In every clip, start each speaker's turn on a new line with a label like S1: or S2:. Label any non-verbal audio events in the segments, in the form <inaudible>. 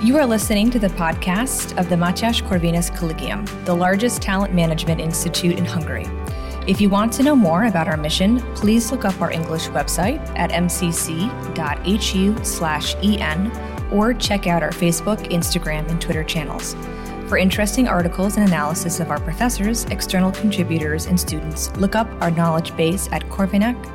S1: You are listening to the podcast of the Matyas Corvinus Collegium, the largest talent management institute in Hungary. If you want to know more about our mission, please look up our English website at mcc.hu/en or check out our Facebook, Instagram, and Twitter channels. For interesting articles and analysis of our professors, external contributors, and students, look up our knowledge base at corvinac.hu/en.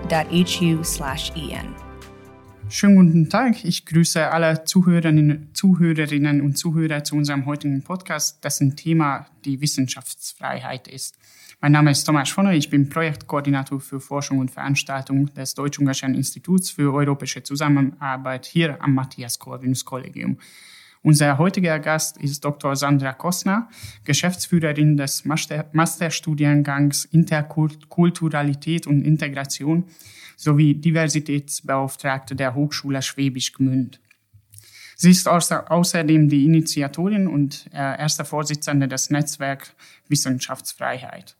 S2: Schönen guten Tag. Ich grüße alle Zuhörerinnen, Zuhörerinnen und Zuhörer zu unserem heutigen Podcast, dessen Thema die Wissenschaftsfreiheit ist. Mein Name ist Thomas Schonner, ich bin Projektkoordinator für Forschung und Veranstaltung des Deutsch-Ungarischen Instituts für europäische Zusammenarbeit hier am Matthias Corvinus Kollegium. Unser heutiger Gast ist Dr. Sandra Kostner, Geschäftsführerin des Masterstudiengangs Interkulturalität und Integration sowie Diversitätsbeauftragte der Hochschule Schwäbisch Gmünd. Sie ist außerdem die Initiatorin und äh, erste Vorsitzende des Netzwerks Wissenschaftsfreiheit.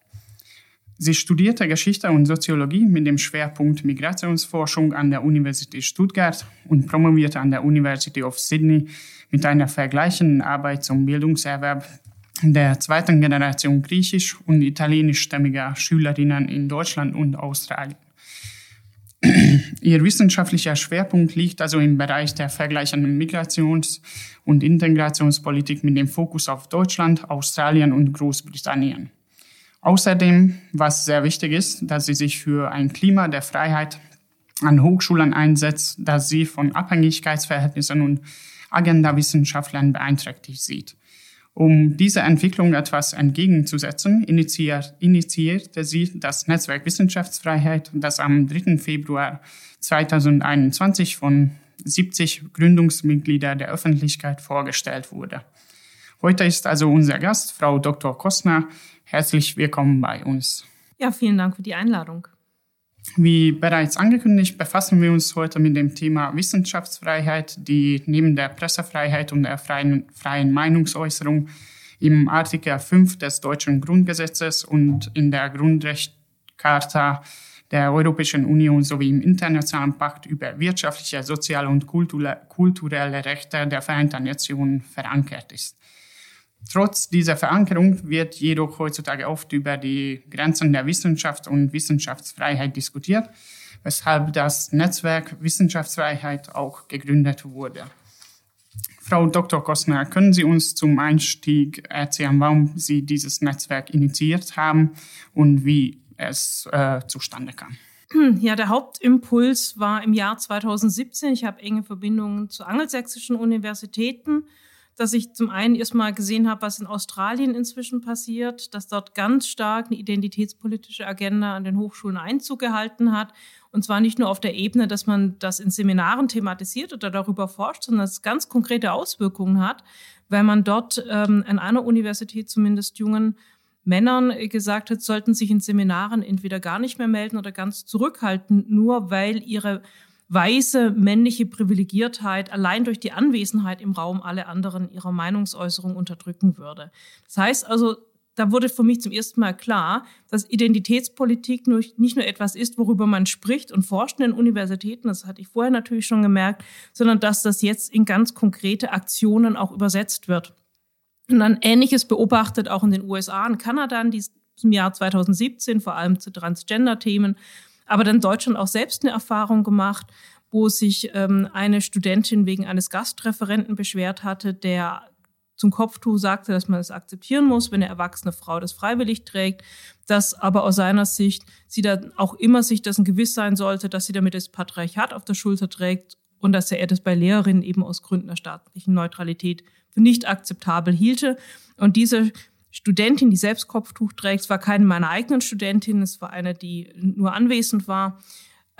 S2: Sie studierte Geschichte und Soziologie mit dem Schwerpunkt Migrationsforschung an der Universität Stuttgart und promovierte an der University of Sydney mit einer vergleichenden Arbeit zum Bildungserwerb der zweiten Generation griechisch- und italienischstämmiger Schülerinnen in Deutschland und Australien. <clears throat> Ihr wissenschaftlicher Schwerpunkt liegt also im Bereich der vergleichenden Migrations- und Integrationspolitik mit dem Fokus auf Deutschland, Australien und Großbritannien. Außerdem, was sehr wichtig ist, dass sie sich für ein Klima der Freiheit an Hochschulen einsetzt, das sie von Abhängigkeitsverhältnissen und Agenda-Wissenschaftlern beeinträchtigt sieht. Um dieser Entwicklung etwas entgegenzusetzen, initiiert, initiierte sie das Netzwerk Wissenschaftsfreiheit, das am 3. Februar 2021 von 70 Gründungsmitgliedern der Öffentlichkeit vorgestellt wurde. Heute ist also unser Gast, Frau Dr. Kostner. Herzlich willkommen bei uns.
S3: Ja, vielen Dank für die Einladung.
S2: Wie bereits angekündigt, befassen wir uns heute mit dem Thema Wissenschaftsfreiheit, die neben der Pressefreiheit und der freien, freien Meinungsäußerung im Artikel 5 des deutschen Grundgesetzes und in der Grundrechtscharta der Europäischen Union sowie im Internationalen Pakt über wirtschaftliche, soziale und kulturelle Rechte der Vereinten Nationen verankert ist. Trotz dieser Verankerung wird jedoch heutzutage oft über die Grenzen der Wissenschaft und Wissenschaftsfreiheit diskutiert, weshalb das Netzwerk Wissenschaftsfreiheit auch gegründet wurde. Frau Dr. Kostner, können Sie uns zum Einstieg erzählen, warum Sie dieses Netzwerk initiiert haben und wie es äh, zustande kam?
S3: Ja, der Hauptimpuls war im Jahr 2017. Ich habe enge Verbindungen zu angelsächsischen Universitäten dass ich zum einen erstmal gesehen habe, was in Australien inzwischen passiert, dass dort ganz stark eine identitätspolitische Agenda an den Hochschulen Einzug gehalten hat. Und zwar nicht nur auf der Ebene, dass man das in Seminaren thematisiert oder darüber forscht, sondern dass es ganz konkrete Auswirkungen hat, weil man dort ähm, an einer Universität zumindest jungen Männern gesagt hat, sollten sich in Seminaren entweder gar nicht mehr melden oder ganz zurückhalten, nur weil ihre weiße männliche Privilegiertheit allein durch die Anwesenheit im Raum alle anderen ihrer Meinungsäußerung unterdrücken würde. Das heißt also, da wurde für mich zum ersten Mal klar, dass Identitätspolitik nicht nur etwas ist, worüber man spricht und forscht in Universitäten, das hatte ich vorher natürlich schon gemerkt, sondern dass das jetzt in ganz konkrete Aktionen auch übersetzt wird. Und dann Ähnliches beobachtet auch in den USA und Kanada in diesem Jahr 2017, vor allem zu Transgender-Themen, aber dann Deutschland auch selbst eine Erfahrung gemacht, wo sich ähm, eine Studentin wegen eines Gastreferenten beschwert hatte, der zum Kopftuch sagte, dass man es akzeptieren muss, wenn eine erwachsene Frau das freiwillig trägt, dass aber aus seiner Sicht sie dann auch immer sich dessen gewiss sein sollte, dass sie damit das Patriarchat auf der Schulter trägt und dass er das bei Lehrerinnen eben aus Gründen der staatlichen Neutralität für nicht akzeptabel hielte. Und diese Studentin, die selbst Kopftuch trägt. Es war keine meiner eigenen Studentinnen, es war eine, die nur anwesend war,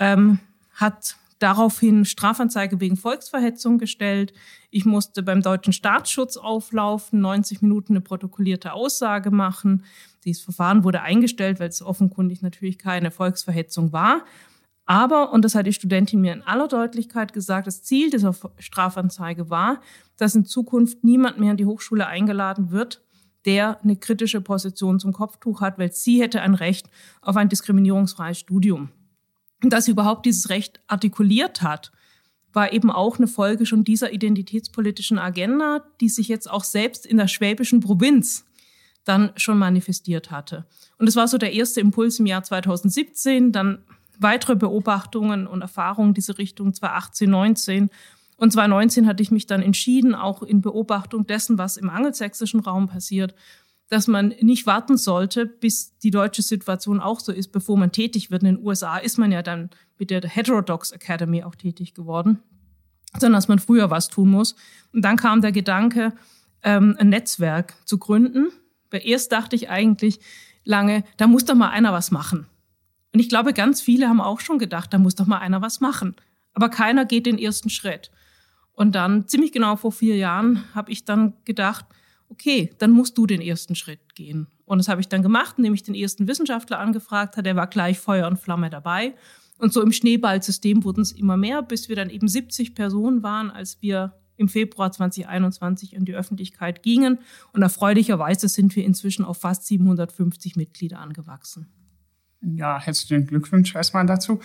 S3: ähm, hat daraufhin Strafanzeige wegen Volksverhetzung gestellt. Ich musste beim deutschen Staatsschutz auflaufen, 90 Minuten eine protokollierte Aussage machen. Dieses Verfahren wurde eingestellt, weil es offenkundig natürlich keine Volksverhetzung war. Aber, und das hat die Studentin mir in aller Deutlichkeit gesagt, das Ziel dieser Strafanzeige war, dass in Zukunft niemand mehr in die Hochschule eingeladen wird, der eine kritische Position zum Kopftuch hat, weil sie hätte ein Recht auf ein diskriminierungsfreies Studium. Und dass sie überhaupt dieses Recht artikuliert hat, war eben auch eine Folge schon dieser identitätspolitischen Agenda, die sich jetzt auch selbst in der schwäbischen Provinz dann schon manifestiert hatte. Und es war so der erste Impuls im Jahr 2017, dann weitere Beobachtungen und Erfahrungen diese Richtung 2018, 19. Und 2019 hatte ich mich dann entschieden, auch in Beobachtung dessen, was im angelsächsischen Raum passiert, dass man nicht warten sollte, bis die deutsche Situation auch so ist, bevor man tätig wird. In den USA ist man ja dann mit der Heterodox Academy auch tätig geworden, sondern dass man früher was tun muss. Und dann kam der Gedanke, ähm, ein Netzwerk zu gründen. Weil erst dachte ich eigentlich lange, da muss doch mal einer was machen. Und ich glaube, ganz viele haben auch schon gedacht, da muss doch mal einer was machen. Aber keiner geht den ersten Schritt. Und dann, ziemlich genau vor vier Jahren, habe ich dann gedacht, okay, dann musst du den ersten Schritt gehen. Und das habe ich dann gemacht, indem ich den ersten Wissenschaftler angefragt habe. Der war gleich Feuer und Flamme dabei. Und so im Schneeballsystem wurden es immer mehr, bis wir dann eben 70 Personen waren, als wir im Februar 2021 in die Öffentlichkeit gingen. Und erfreulicherweise sind wir inzwischen auf fast 750 Mitglieder angewachsen.
S2: Ja, herzlichen Glückwunsch erstmal dazu.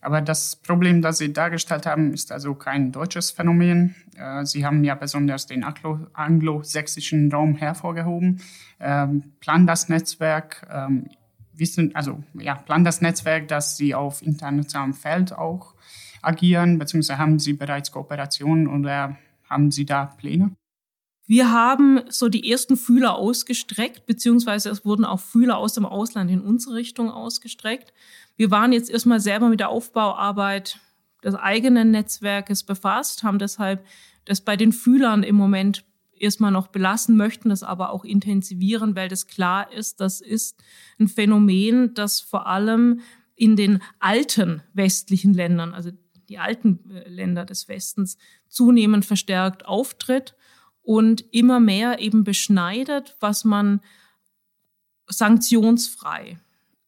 S2: Aber das Problem, das Sie dargestellt haben, ist also kein deutsches Phänomen. Äh, Sie haben ja besonders den anglo-sächsischen Raum hervorgehoben. Ähm, Plan das Netzwerk, ähm, wissen, also ja, Plan das Netzwerk, dass Sie auf internationalem Feld auch agieren, beziehungsweise haben Sie bereits Kooperationen oder haben Sie da Pläne?
S3: Wir haben so die ersten Fühler ausgestreckt, beziehungsweise es wurden auch Fühler aus dem Ausland in unsere Richtung ausgestreckt. Wir waren jetzt erstmal selber mit der Aufbauarbeit des eigenen Netzwerkes befasst, haben deshalb das bei den Fühlern im Moment erstmal noch belassen, möchten das aber auch intensivieren, weil das klar ist, das ist ein Phänomen, das vor allem in den alten westlichen Ländern, also die alten äh, Länder des Westens, zunehmend verstärkt auftritt und immer mehr eben beschneidet, was man sanktionsfrei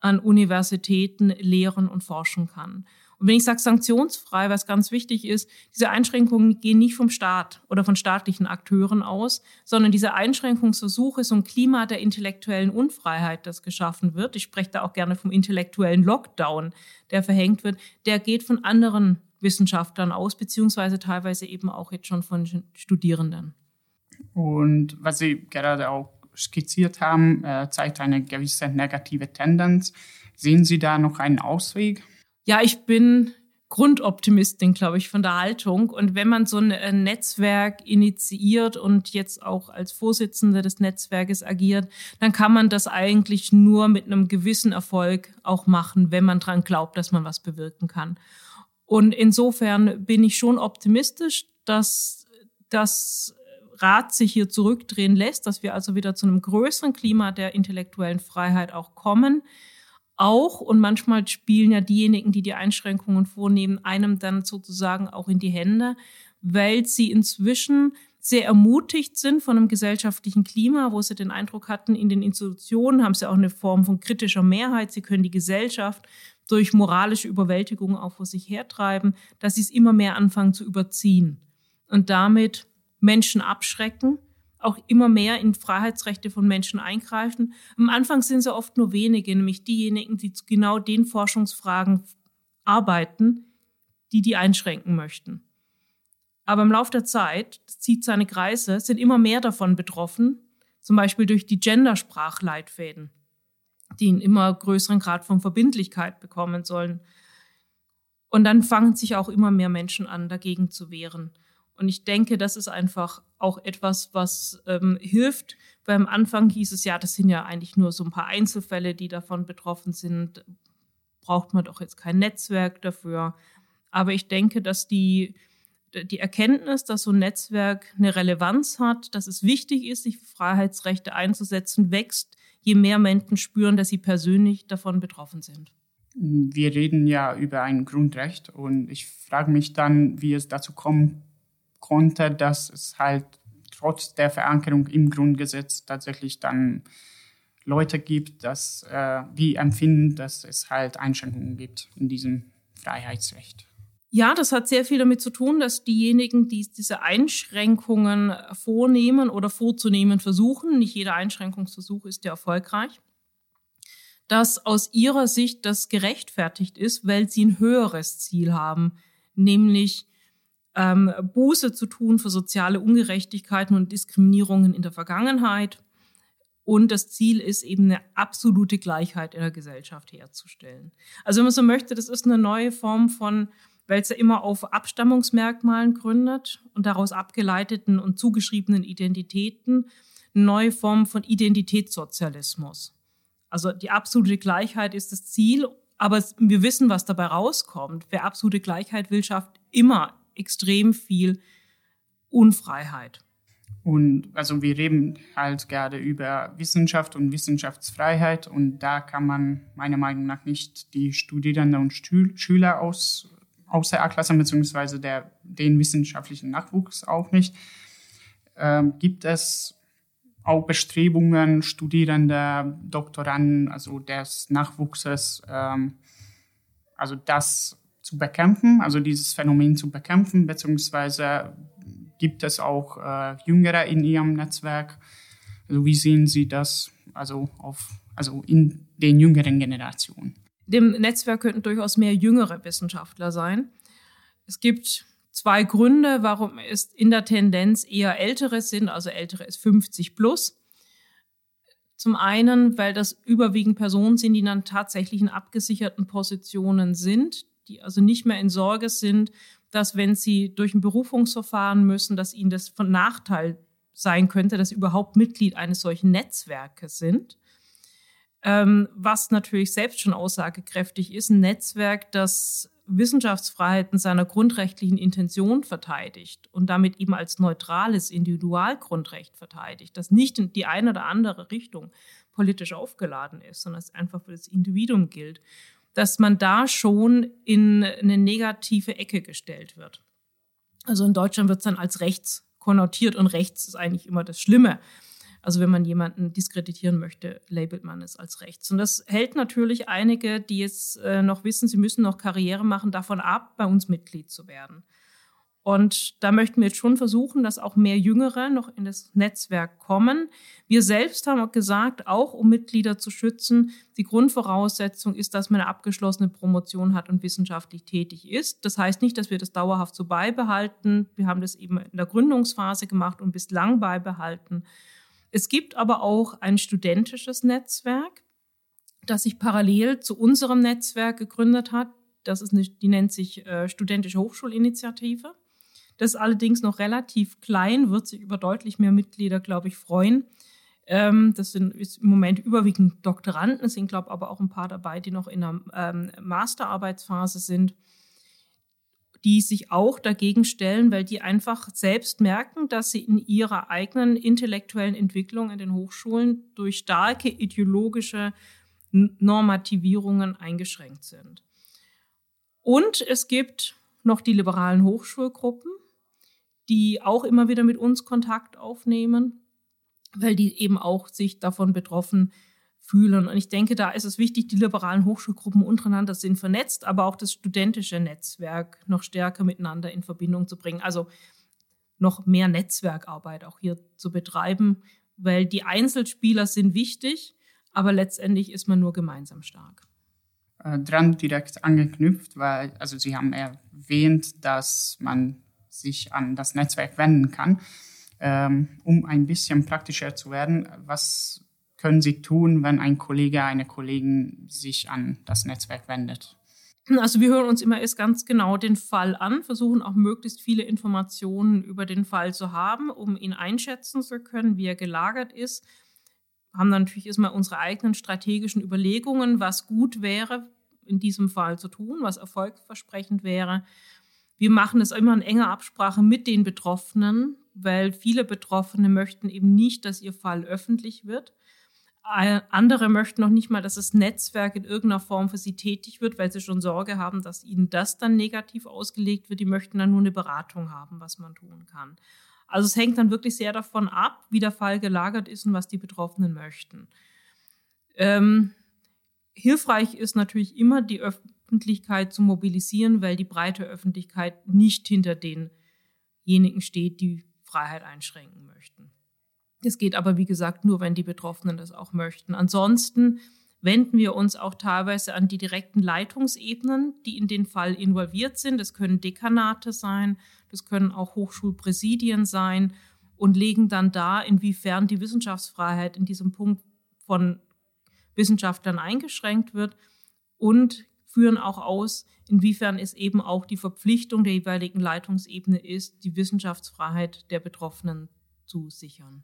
S3: an Universitäten lehren und forschen kann. Und wenn ich sage sanktionsfrei, was ganz wichtig ist, diese Einschränkungen gehen nicht vom Staat oder von staatlichen Akteuren aus, sondern diese Einschränkungsversuche, so ein Klima der intellektuellen Unfreiheit, das geschaffen wird, ich spreche da auch gerne vom intellektuellen Lockdown, der verhängt wird, der geht von anderen Wissenschaftlern aus, beziehungsweise teilweise eben auch jetzt schon von Studierenden.
S2: Und was Sie gerade auch skizziert haben, äh, zeigt eine gewisse negative Tendenz. Sehen Sie da noch einen Ausweg?
S3: Ja, ich bin Grundoptimistin, glaube ich, von der Haltung. Und wenn man so ein äh, Netzwerk initiiert und jetzt auch als Vorsitzende des Netzwerkes agiert, dann kann man das eigentlich nur mit einem gewissen Erfolg auch machen, wenn man dran glaubt, dass man was bewirken kann. Und insofern bin ich schon optimistisch, dass das Rat sich hier zurückdrehen lässt, dass wir also wieder zu einem größeren Klima der intellektuellen Freiheit auch kommen. Auch, und manchmal spielen ja diejenigen, die die Einschränkungen vornehmen, einem dann sozusagen auch in die Hände, weil sie inzwischen sehr ermutigt sind von einem gesellschaftlichen Klima, wo sie den Eindruck hatten, in den Institutionen haben sie auch eine Form von kritischer Mehrheit. Sie können die Gesellschaft durch moralische Überwältigung auch vor sich hertreiben, dass sie es immer mehr anfangen zu überziehen und damit Menschen abschrecken, auch immer mehr in Freiheitsrechte von Menschen eingreifen. Am Anfang sind es oft nur wenige, nämlich diejenigen, die zu genau den Forschungsfragen arbeiten, die die einschränken möchten. Aber im Laufe der Zeit, zieht seine Kreise, sind immer mehr davon betroffen, zum Beispiel durch die Gendersprachleitfäden, die einen immer größeren Grad von Verbindlichkeit bekommen sollen. Und dann fangen sich auch immer mehr Menschen an, dagegen zu wehren. Und ich denke, das ist einfach auch etwas, was ähm, hilft. Beim Anfang hieß es ja, das sind ja eigentlich nur so ein paar Einzelfälle, die davon betroffen sind. Braucht man doch jetzt kein Netzwerk dafür. Aber ich denke, dass die, die Erkenntnis, dass so ein Netzwerk eine Relevanz hat, dass es wichtig ist, sich Freiheitsrechte einzusetzen, wächst, je mehr Menschen spüren, dass sie persönlich davon betroffen sind.
S2: Wir reden ja über ein Grundrecht und ich frage mich dann, wie es dazu kommt, konnte, dass es halt trotz der Verankerung im Grundgesetz tatsächlich dann Leute gibt, dass, äh, die empfinden, dass es halt Einschränkungen gibt in diesem Freiheitsrecht.
S3: Ja, das hat sehr viel damit zu tun, dass diejenigen, die diese Einschränkungen vornehmen oder vorzunehmen versuchen, nicht jeder Einschränkungsversuch ist ja erfolgreich, dass aus ihrer Sicht das gerechtfertigt ist, weil sie ein höheres Ziel haben, nämlich ähm, Buße zu tun für soziale Ungerechtigkeiten und Diskriminierungen in der Vergangenheit. Und das Ziel ist eben eine absolute Gleichheit in der Gesellschaft herzustellen. Also wenn man so möchte, das ist eine neue Form von, weil es ja immer auf Abstammungsmerkmalen gründet und daraus abgeleiteten und zugeschriebenen Identitäten, eine neue Form von Identitätssozialismus. Also die absolute Gleichheit ist das Ziel, aber wir wissen, was dabei rauskommt. Wer absolute Gleichheit will, schafft immer extrem viel Unfreiheit.
S2: Und also wir reden halt gerade über Wissenschaft und Wissenschaftsfreiheit und da kann man meiner Meinung nach nicht die Studierenden und Schüler aus, außer A-Klasse beziehungsweise den wissenschaftlichen Nachwuchs auch nicht. Ähm, gibt es auch Bestrebungen, Studierende, Doktoranden, also des Nachwuchses, ähm, also das zu bekämpfen, also dieses Phänomen zu bekämpfen, beziehungsweise gibt es auch äh, Jüngere in Ihrem Netzwerk? Also wie sehen Sie das also, auf, also in den jüngeren Generationen?
S3: Dem Netzwerk könnten durchaus mehr jüngere Wissenschaftler sein. Es gibt zwei Gründe, warum es in der Tendenz eher ältere sind, also ältere ist 50 plus. Zum einen, weil das überwiegend Personen sind, die dann tatsächlich in abgesicherten Positionen sind, die also nicht mehr in Sorge sind dass wenn sie durch ein Berufungsverfahren müssen, dass ihnen das von Nachteil sein könnte, dass sie überhaupt Mitglied eines solchen Netzwerkes sind. Ähm, was natürlich selbst schon aussagekräftig ist, ein Netzwerk, das Wissenschaftsfreiheit in seiner grundrechtlichen Intention verteidigt und damit eben als neutrales Individualgrundrecht verteidigt, das nicht in die eine oder andere Richtung politisch aufgeladen ist, sondern es einfach für das Individuum gilt dass man da schon in eine negative Ecke gestellt wird. Also in Deutschland wird es dann als rechts konnotiert und rechts ist eigentlich immer das Schlimme. Also wenn man jemanden diskreditieren möchte, labelt man es als rechts. Und das hält natürlich einige, die jetzt äh, noch wissen, sie müssen noch Karriere machen, davon ab, bei uns Mitglied zu werden. Und da möchten wir jetzt schon versuchen, dass auch mehr Jüngere noch in das Netzwerk kommen. Wir selbst haben auch gesagt, auch um Mitglieder zu schützen, die Grundvoraussetzung ist, dass man eine abgeschlossene Promotion hat und wissenschaftlich tätig ist. Das heißt nicht, dass wir das dauerhaft so beibehalten. Wir haben das eben in der Gründungsphase gemacht und bislang beibehalten. Es gibt aber auch ein studentisches Netzwerk, das sich parallel zu unserem Netzwerk gegründet hat. Das ist eine, die nennt sich äh, Studentische Hochschulinitiative. Das ist allerdings noch relativ klein, wird sich über deutlich mehr Mitglieder, glaube ich, freuen. Ähm, das sind ist im Moment überwiegend Doktoranden, es sind, glaube ich, aber auch ein paar dabei, die noch in der ähm, Masterarbeitsphase sind, die sich auch dagegen stellen, weil die einfach selbst merken, dass sie in ihrer eigenen intellektuellen Entwicklung in den Hochschulen durch starke ideologische Normativierungen eingeschränkt sind. Und es gibt noch die liberalen Hochschulgruppen, die auch immer wieder mit uns Kontakt aufnehmen, weil die eben auch sich davon betroffen fühlen. Und ich denke, da ist es wichtig, die liberalen Hochschulgruppen untereinander sind vernetzt, aber auch das studentische Netzwerk noch stärker miteinander in Verbindung zu bringen. Also noch mehr Netzwerkarbeit auch hier zu betreiben, weil die Einzelspieler sind wichtig, aber letztendlich ist man nur gemeinsam stark.
S2: Äh, dran direkt angeknüpft, weil, also Sie haben erwähnt, dass man sich an das Netzwerk wenden kann. Ähm, um ein bisschen praktischer zu werden, was können Sie tun, wenn ein Kollege, eine Kollegin sich an das Netzwerk wendet?
S3: Also wir hören uns immer erst ganz genau den Fall an, versuchen auch möglichst viele Informationen über den Fall zu haben, um ihn einschätzen zu können, wie er gelagert ist. Haben dann natürlich erstmal unsere eigenen strategischen Überlegungen, was gut wäre in diesem Fall zu tun, was erfolgsversprechend wäre. Wir machen es immer in enger Absprache mit den Betroffenen, weil viele Betroffene möchten eben nicht, dass ihr Fall öffentlich wird. Andere möchten noch nicht mal, dass das Netzwerk in irgendeiner Form für sie tätig wird, weil sie schon Sorge haben, dass ihnen das dann negativ ausgelegt wird. Die möchten dann nur eine Beratung haben, was man tun kann. Also es hängt dann wirklich sehr davon ab, wie der Fall gelagert ist und was die Betroffenen möchten. Ähm, hilfreich ist natürlich immer die Öffentlichkeit Öffentlichkeit zu mobilisieren, weil die breite Öffentlichkeit nicht hinter denjenigen steht, die Freiheit einschränken möchten. Das geht aber, wie gesagt, nur, wenn die Betroffenen das auch möchten. Ansonsten wenden wir uns auch teilweise an die direkten Leitungsebenen, die in den Fall involviert sind. Das können Dekanate sein, das können auch Hochschulpräsidien sein und legen dann dar, inwiefern die Wissenschaftsfreiheit in diesem Punkt von Wissenschaftlern eingeschränkt wird und führen auch aus, inwiefern es eben auch die Verpflichtung der jeweiligen Leitungsebene ist, die Wissenschaftsfreiheit der Betroffenen zu sichern.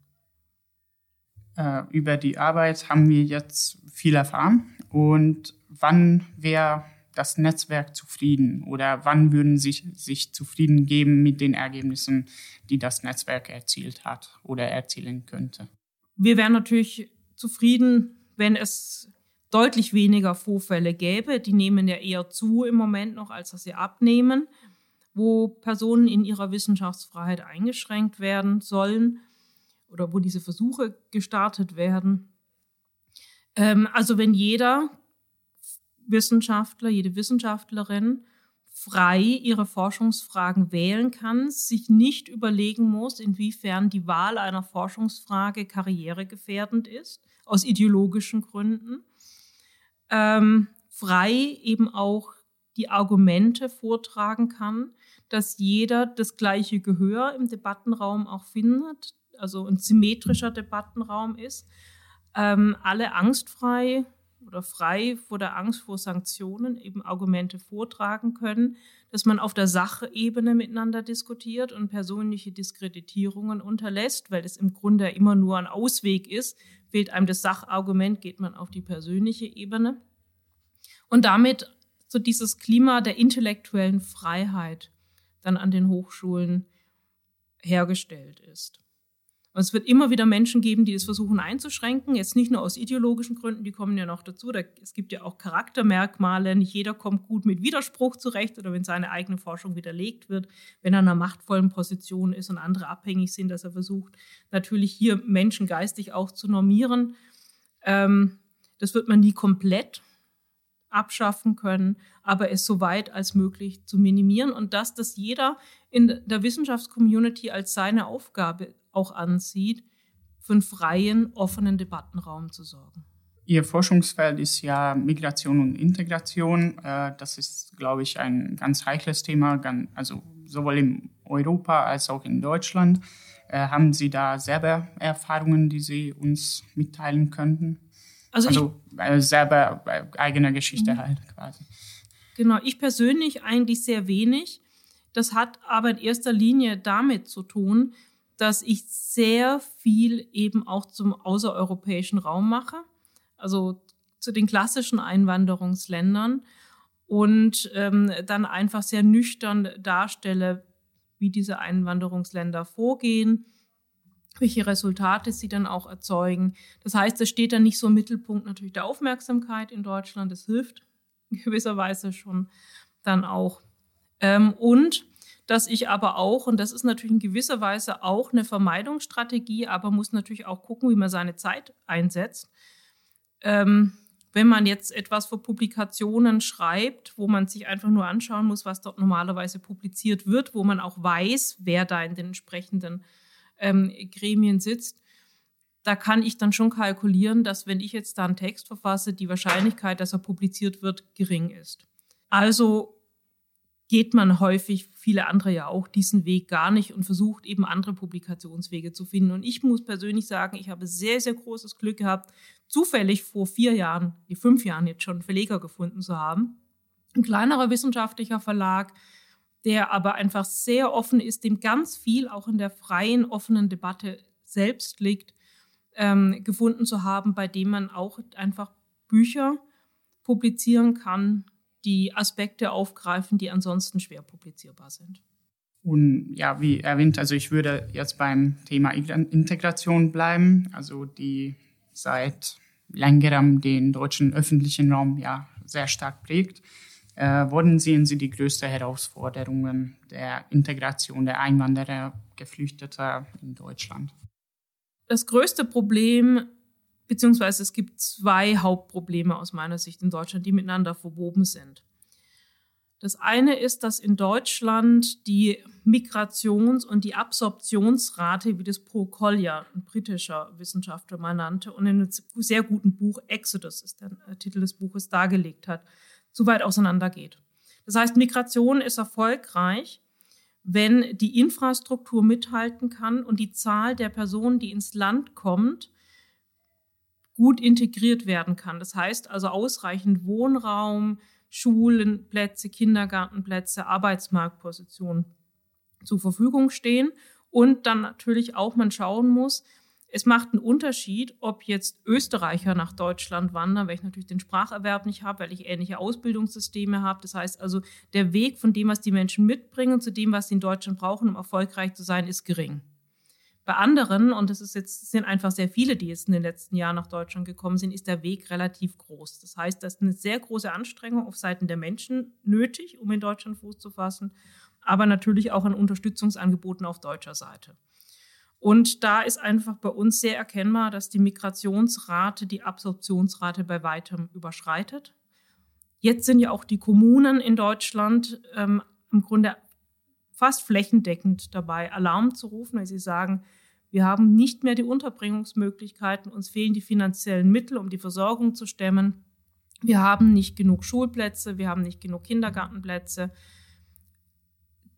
S2: Äh, über die Arbeit haben wir jetzt viel erfahren. Und wann wäre das Netzwerk zufrieden oder wann würden Sie sich zufrieden geben mit den Ergebnissen, die das Netzwerk erzielt hat oder erzielen könnte?
S3: Wir wären natürlich zufrieden, wenn es deutlich weniger Vorfälle gäbe. Die nehmen ja eher zu im Moment noch, als dass sie abnehmen, wo Personen in ihrer Wissenschaftsfreiheit eingeschränkt werden sollen oder wo diese Versuche gestartet werden. Ähm, also wenn jeder Wissenschaftler, jede Wissenschaftlerin frei ihre Forschungsfragen wählen kann, sich nicht überlegen muss, inwiefern die Wahl einer Forschungsfrage karrieregefährdend ist, aus ideologischen Gründen, ähm, frei eben auch die Argumente vortragen kann, dass jeder das gleiche Gehör im Debattenraum auch findet, also ein symmetrischer Debattenraum ist, ähm, alle angstfrei oder frei vor der Angst vor Sanktionen eben Argumente vortragen können, dass man auf der Sachebene miteinander diskutiert und persönliche Diskreditierungen unterlässt, weil es im Grunde immer nur ein Ausweg ist. Fehlt einem das Sachargument, geht man auf die persönliche Ebene. Und damit so dieses Klima der intellektuellen Freiheit dann an den Hochschulen hergestellt ist. Und es wird immer wieder Menschen geben, die es versuchen einzuschränken. Jetzt nicht nur aus ideologischen Gründen, die kommen ja noch dazu. Da, es gibt ja auch Charaktermerkmale. Nicht jeder kommt gut mit Widerspruch zurecht oder wenn seine eigene Forschung widerlegt wird, wenn er in einer machtvollen Position ist und andere abhängig sind, dass er versucht, natürlich hier Menschen geistig auch zu normieren. Ähm, das wird man nie komplett abschaffen können, aber es so weit als möglich zu minimieren und dass das jeder in der Wissenschaftscommunity als seine Aufgabe auch ansieht, für einen freien, offenen Debattenraum zu sorgen.
S2: Ihr Forschungsfeld ist ja Migration und Integration. Äh, das ist, glaube ich, ein ganz heikles Thema, also sowohl in Europa als auch in Deutschland. Äh, haben Sie da selber Erfahrungen, die Sie uns mitteilen könnten? Also, also ich, äh, selber eigene Geschichte mhm. halt quasi.
S3: Genau, ich persönlich eigentlich sehr wenig. Das hat aber in erster Linie damit zu tun, dass ich sehr viel eben auch zum außereuropäischen Raum mache, also zu den klassischen Einwanderungsländern und ähm, dann einfach sehr nüchtern darstelle, wie diese Einwanderungsländer vorgehen, welche Resultate sie dann auch erzeugen. Das heißt, es steht dann nicht so im Mittelpunkt natürlich der Aufmerksamkeit in Deutschland. Das hilft in gewisser Weise schon dann auch. Ähm, und dass ich aber auch, und das ist natürlich in gewisser Weise auch eine Vermeidungsstrategie, aber muss natürlich auch gucken, wie man seine Zeit einsetzt. Ähm, wenn man jetzt etwas für Publikationen schreibt, wo man sich einfach nur anschauen muss, was dort normalerweise publiziert wird, wo man auch weiß, wer da in den entsprechenden ähm, Gremien sitzt, da kann ich dann schon kalkulieren, dass wenn ich jetzt da einen Text verfasse, die Wahrscheinlichkeit, dass er publiziert wird, gering ist. Also geht man häufig, viele andere ja auch, diesen Weg gar nicht und versucht eben andere Publikationswege zu finden. Und ich muss persönlich sagen, ich habe sehr, sehr großes Glück gehabt, zufällig vor vier Jahren, die fünf Jahren jetzt schon Verleger gefunden zu haben. Ein kleinerer wissenschaftlicher Verlag, der aber einfach sehr offen ist, dem ganz viel auch in der freien, offenen Debatte selbst liegt, ähm, gefunden zu haben, bei dem man auch einfach Bücher publizieren kann, die Aspekte aufgreifen, die ansonsten schwer publizierbar sind.
S2: Und ja, wie erwähnt, also ich würde jetzt beim Thema Integration bleiben, also die seit längerem den deutschen öffentlichen Raum ja sehr stark prägt. Äh, worin sehen Sie die größten Herausforderungen der Integration der Einwanderer, Geflüchteter in Deutschland?
S3: Das größte Problem beziehungsweise es gibt zwei Hauptprobleme aus meiner Sicht in Deutschland, die miteinander verwoben sind. Das eine ist, dass in Deutschland die Migrations- und die Absorptionsrate, wie das Paul Collier, ein britischer Wissenschaftler, mal nannte und in einem sehr guten Buch Exodus ist der äh, Titel des Buches dargelegt hat, zu weit auseinandergeht. Das heißt, Migration ist erfolgreich, wenn die Infrastruktur mithalten kann und die Zahl der Personen, die ins Land kommt, gut integriert werden kann. Das heißt also ausreichend Wohnraum, Schulenplätze, Kindergartenplätze, Arbeitsmarktpositionen zur Verfügung stehen und dann natürlich auch man schauen muss, es macht einen Unterschied, ob jetzt Österreicher nach Deutschland wandern, weil ich natürlich den Spracherwerb nicht habe, weil ich ähnliche Ausbildungssysteme habe. Das heißt also, der Weg von dem, was die Menschen mitbringen, zu dem, was sie in Deutschland brauchen, um erfolgreich zu sein, ist gering. Bei anderen, und es ist jetzt, sind einfach sehr viele, die jetzt in den letzten Jahren nach Deutschland gekommen sind, ist der Weg relativ groß. Das heißt, da ist eine sehr große Anstrengung auf Seiten der Menschen nötig, um in Deutschland Fuß zu fassen, aber natürlich auch an Unterstützungsangeboten auf deutscher Seite. Und da ist einfach bei uns sehr erkennbar, dass die Migrationsrate die Absorptionsrate bei weitem überschreitet. Jetzt sind ja auch die Kommunen in Deutschland ähm, im Grunde fast flächendeckend dabei, Alarm zu rufen, weil sie sagen, wir haben nicht mehr die Unterbringungsmöglichkeiten, uns fehlen die finanziellen Mittel, um die Versorgung zu stemmen. Wir haben nicht genug Schulplätze, wir haben nicht genug Kindergartenplätze,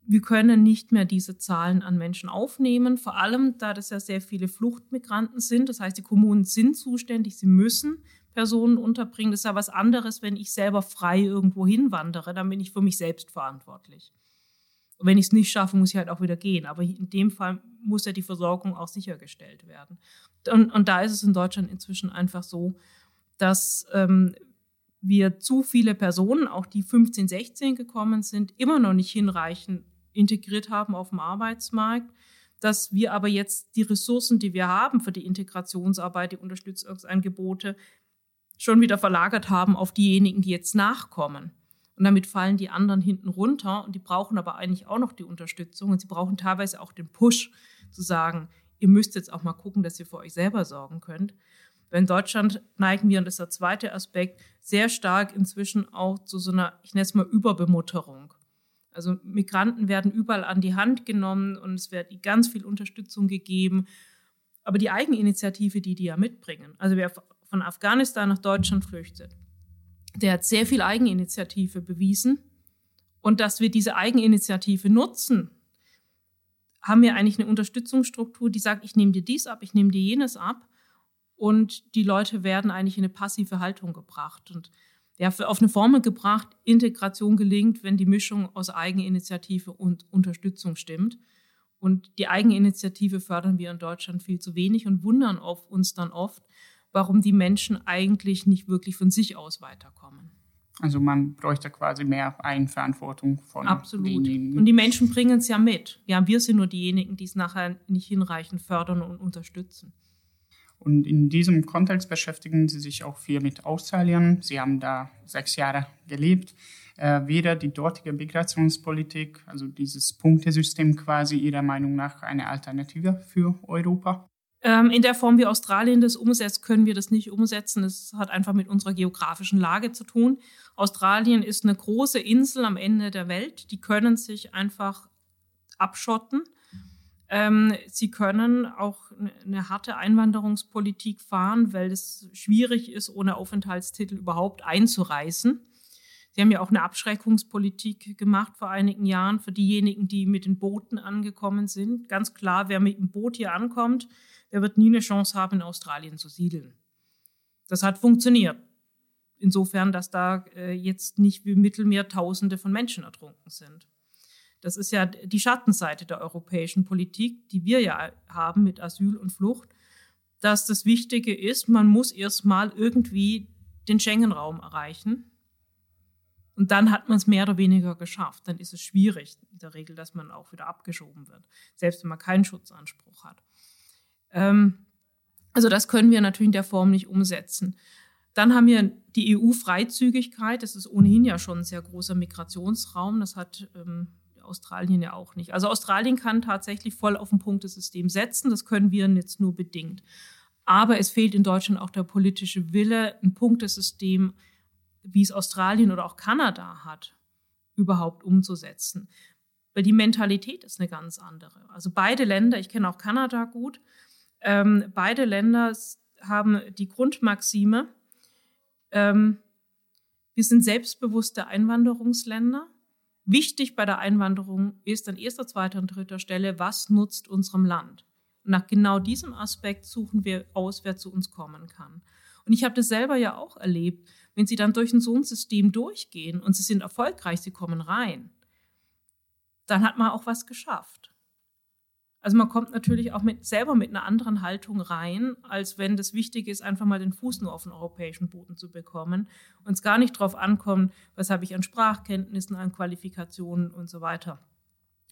S3: wir können nicht mehr diese Zahlen an Menschen aufnehmen, vor allem da das ja sehr viele Fluchtmigranten sind. Das heißt, die Kommunen sind zuständig, sie müssen Personen unterbringen. Das ist ja was anderes, wenn ich selber frei irgendwo hinwandere, dann bin ich für mich selbst verantwortlich. Und wenn ich es nicht schaffe, muss ich halt auch wieder gehen. Aber in dem Fall muss ja die Versorgung auch sichergestellt werden. Und, und da ist es in Deutschland inzwischen einfach so, dass ähm, wir zu viele Personen, auch die 15, 16 gekommen sind, immer noch nicht hinreichend integriert haben auf dem Arbeitsmarkt, dass wir aber jetzt die Ressourcen, die wir haben für die Integrationsarbeit, die Unterstützungsangebote, schon wieder verlagert haben auf diejenigen, die jetzt nachkommen. Und damit fallen die anderen hinten runter und die brauchen aber eigentlich auch noch die Unterstützung und sie brauchen teilweise auch den Push zu sagen, ihr müsst jetzt auch mal gucken, dass ihr für euch selber sorgen könnt. Weil in Deutschland neigen wir, und das ist der zweite Aspekt, sehr stark inzwischen auch zu so einer, ich nenne es mal Überbemutterung. Also Migranten werden überall an die Hand genommen und es wird ganz viel Unterstützung gegeben. Aber die Eigeninitiative, die die ja mitbringen, also wer von Afghanistan nach Deutschland flüchtet, der hat sehr viel Eigeninitiative bewiesen. Und dass wir diese Eigeninitiative nutzen, haben wir eigentlich eine Unterstützungsstruktur, die sagt, ich nehme dir dies ab, ich nehme dir jenes ab. Und die Leute werden eigentlich in eine passive Haltung gebracht. Und ja, auf eine Formel gebracht, Integration gelingt, wenn die Mischung aus Eigeninitiative und Unterstützung stimmt. Und die Eigeninitiative fördern wir in Deutschland viel zu wenig und wundern auf uns dann oft, warum die Menschen eigentlich nicht wirklich von sich aus weiterkommen.
S2: Also man bräuchte quasi mehr Eigenverantwortung von
S3: Absolut. denjenigen. Und die Menschen bringen es ja mit. Ja, wir sind nur diejenigen, die es nachher nicht hinreichend fördern und unterstützen.
S2: Und in diesem Kontext beschäftigen Sie sich auch viel mit Australien. Sie haben da sechs Jahre gelebt. Äh, wäre die dortige Migrationspolitik, also dieses Punktesystem quasi Ihrer Meinung nach eine Alternative für Europa?
S3: Ähm, in der Form, wie Australien das umsetzt, können wir das nicht umsetzen. Das hat einfach mit unserer geografischen Lage zu tun. Australien ist eine große Insel am Ende der Welt. Die können sich einfach abschotten sie können auch eine harte Einwanderungspolitik fahren, weil es schwierig ist, ohne Aufenthaltstitel überhaupt einzureisen. Sie haben ja auch eine Abschreckungspolitik gemacht vor einigen Jahren für diejenigen, die mit den Booten angekommen sind. Ganz klar, wer mit dem Boot hier ankommt, der wird nie eine Chance haben, in Australien zu siedeln. Das hat funktioniert. Insofern, dass da äh, jetzt nicht wie Mittelmeer Tausende von Menschen ertrunken sind. Das ist ja die Schattenseite der europäischen Politik, die wir ja haben mit Asyl und Flucht, dass das Wichtige ist, man muss erstmal irgendwie den Schengen-Raum erreichen. Und dann hat man es mehr oder weniger geschafft. Dann ist es schwierig in der Regel, dass man auch wieder abgeschoben wird, selbst wenn man keinen Schutzanspruch hat. Ähm, also das können wir natürlich in der Form nicht umsetzen. Dann haben wir die EU-Freizügigkeit. Das ist ohnehin ja schon ein sehr großer Migrationsraum. Das hat ähm, Australien ja auch nicht. Also Australien kann tatsächlich voll auf ein Punktesystem setzen. Das können wir jetzt nur bedingt. Aber es fehlt in Deutschland auch der politische Wille, ein Punktesystem, wie es Australien oder auch Kanada hat, überhaupt umzusetzen. Weil die Mentalität ist eine ganz andere. Also beide Länder, ich kenne auch Kanada gut, ähm, beide Länder haben die Grundmaxime, ähm, wir sind selbstbewusste Einwanderungsländer Wichtig bei der Einwanderung ist an erster, zweiter und dritter Stelle, was nutzt unserem Land? Und nach genau diesem Aspekt suchen wir aus, wer zu uns kommen kann. Und ich habe das selber ja auch erlebt, wenn Sie dann durch ein so ein System durchgehen und Sie sind erfolgreich, Sie kommen rein, dann hat man auch was geschafft. Also man kommt natürlich auch mit, selber mit einer anderen Haltung rein, als wenn das Wichtige ist, einfach mal den Fuß nur auf den europäischen Boden zu bekommen und es gar nicht darauf ankommt, was habe ich an Sprachkenntnissen, an Qualifikationen und so weiter.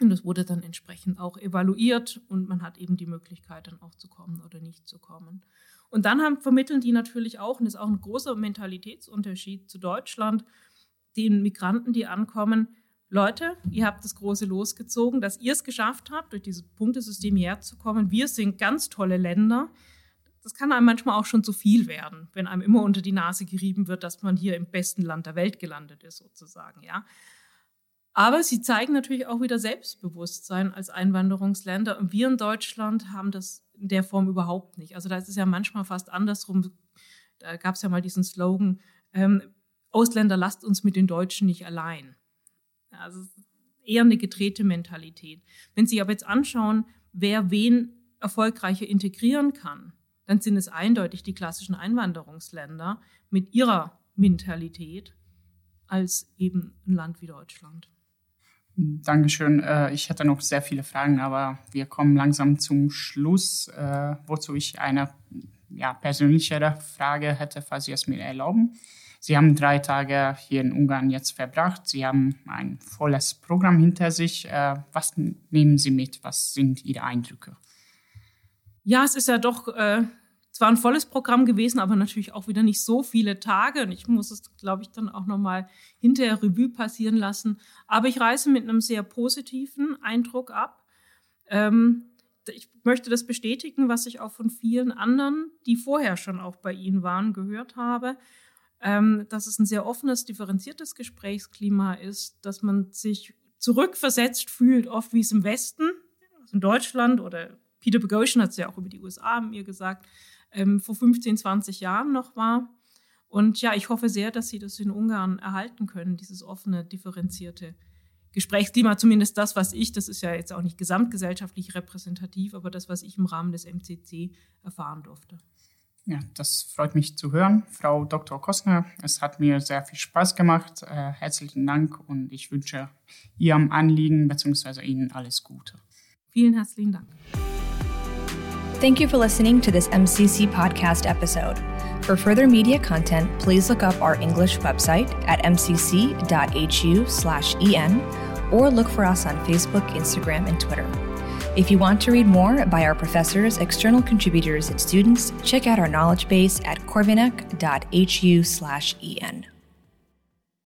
S3: Und das wurde dann entsprechend auch evaluiert und man hat eben die Möglichkeit, dann auch zu kommen oder nicht zu kommen. Und dann haben, vermitteln die natürlich auch, und das ist auch ein großer Mentalitätsunterschied zu Deutschland, den Migranten, die ankommen, Leute, ihr habt das große losgezogen, dass ihr es geschafft habt, durch dieses Punktesystem hierher zu kommen. Wir sind ganz tolle Länder. Das kann einem manchmal auch schon zu viel werden, wenn einem immer unter die Nase gerieben wird, dass man hier im besten Land der Welt gelandet ist, sozusagen, ja. Aber sie zeigen natürlich auch wieder Selbstbewusstsein als Einwanderungsländer. Und wir in Deutschland haben das in der Form überhaupt nicht. Also da ist es ja manchmal fast andersrum. Da gab es ja mal diesen Slogan, ähm, Ausländer lasst uns mit den Deutschen nicht allein. Also eher eine gedrehte Mentalität. Wenn Sie aber jetzt anschauen, wer wen erfolgreicher integrieren kann, dann sind es eindeutig die klassischen Einwanderungsländer mit ihrer Mentalität als eben ein Land wie Deutschland.
S2: Dankeschön. Äh, ich hätte noch sehr viele Fragen, aber wir kommen langsam zum Schluss, äh, wozu ich eine ja, persönlichere Frage hätte, falls Sie es mir erlauben. Sie haben drei Tage hier in Ungarn jetzt verbracht. Sie haben ein volles Programm hinter sich. Äh, was nehmen Sie mit? Was sind Ihre Eindrücke?
S3: Ja, es ist ja doch äh, zwar ein volles Programm gewesen, aber natürlich auch wieder nicht so viele Tage. Und ich muss es, glaube ich, dann auch nochmal hinterher Revue passieren lassen. Aber ich reise mit einem sehr positiven Eindruck ab. Ähm, ich möchte das bestätigen, was ich auch von vielen anderen, die vorher schon auch bei Ihnen waren, gehört habe ähm, dass es ein sehr offenes, differenziertes Gesprächsklima ist, dass man sich zurückversetzt fühlt, oft wie es im Westen, also in Deutschland oder Peter Boghossian hat es ja auch über die USA mir gesagt, ähm, vor 15, 20 Jahren noch war. Und ja, ich hoffe sehr, dass Sie das in Ungarn erhalten können, dieses offene, differenzierte Gesprächsklima, zumindest das, was ich, das ist ja jetzt auch nicht gesamtgesellschaftlich repräsentativ, aber das, was ich im Rahmen des MCC erfahren durfte.
S2: Ja, das freut mich zu hören, Frau Dr. Kostner. Es hat mir sehr viel Spaß gemacht. Äh, herzlichen Dank und ich wünsche Ihrem Anliegen bzw. Ihnen alles Gute.
S3: Vielen herzlichen Dank.
S1: Thank you for listening to this MCC podcast episode. For further media content, please look up our English website at mcc.hu/en or look for us on Facebook, Instagram, and Twitter. If you want to read more by our professors, external contributors, and students, check out our knowledge base at corvinak.hu/en.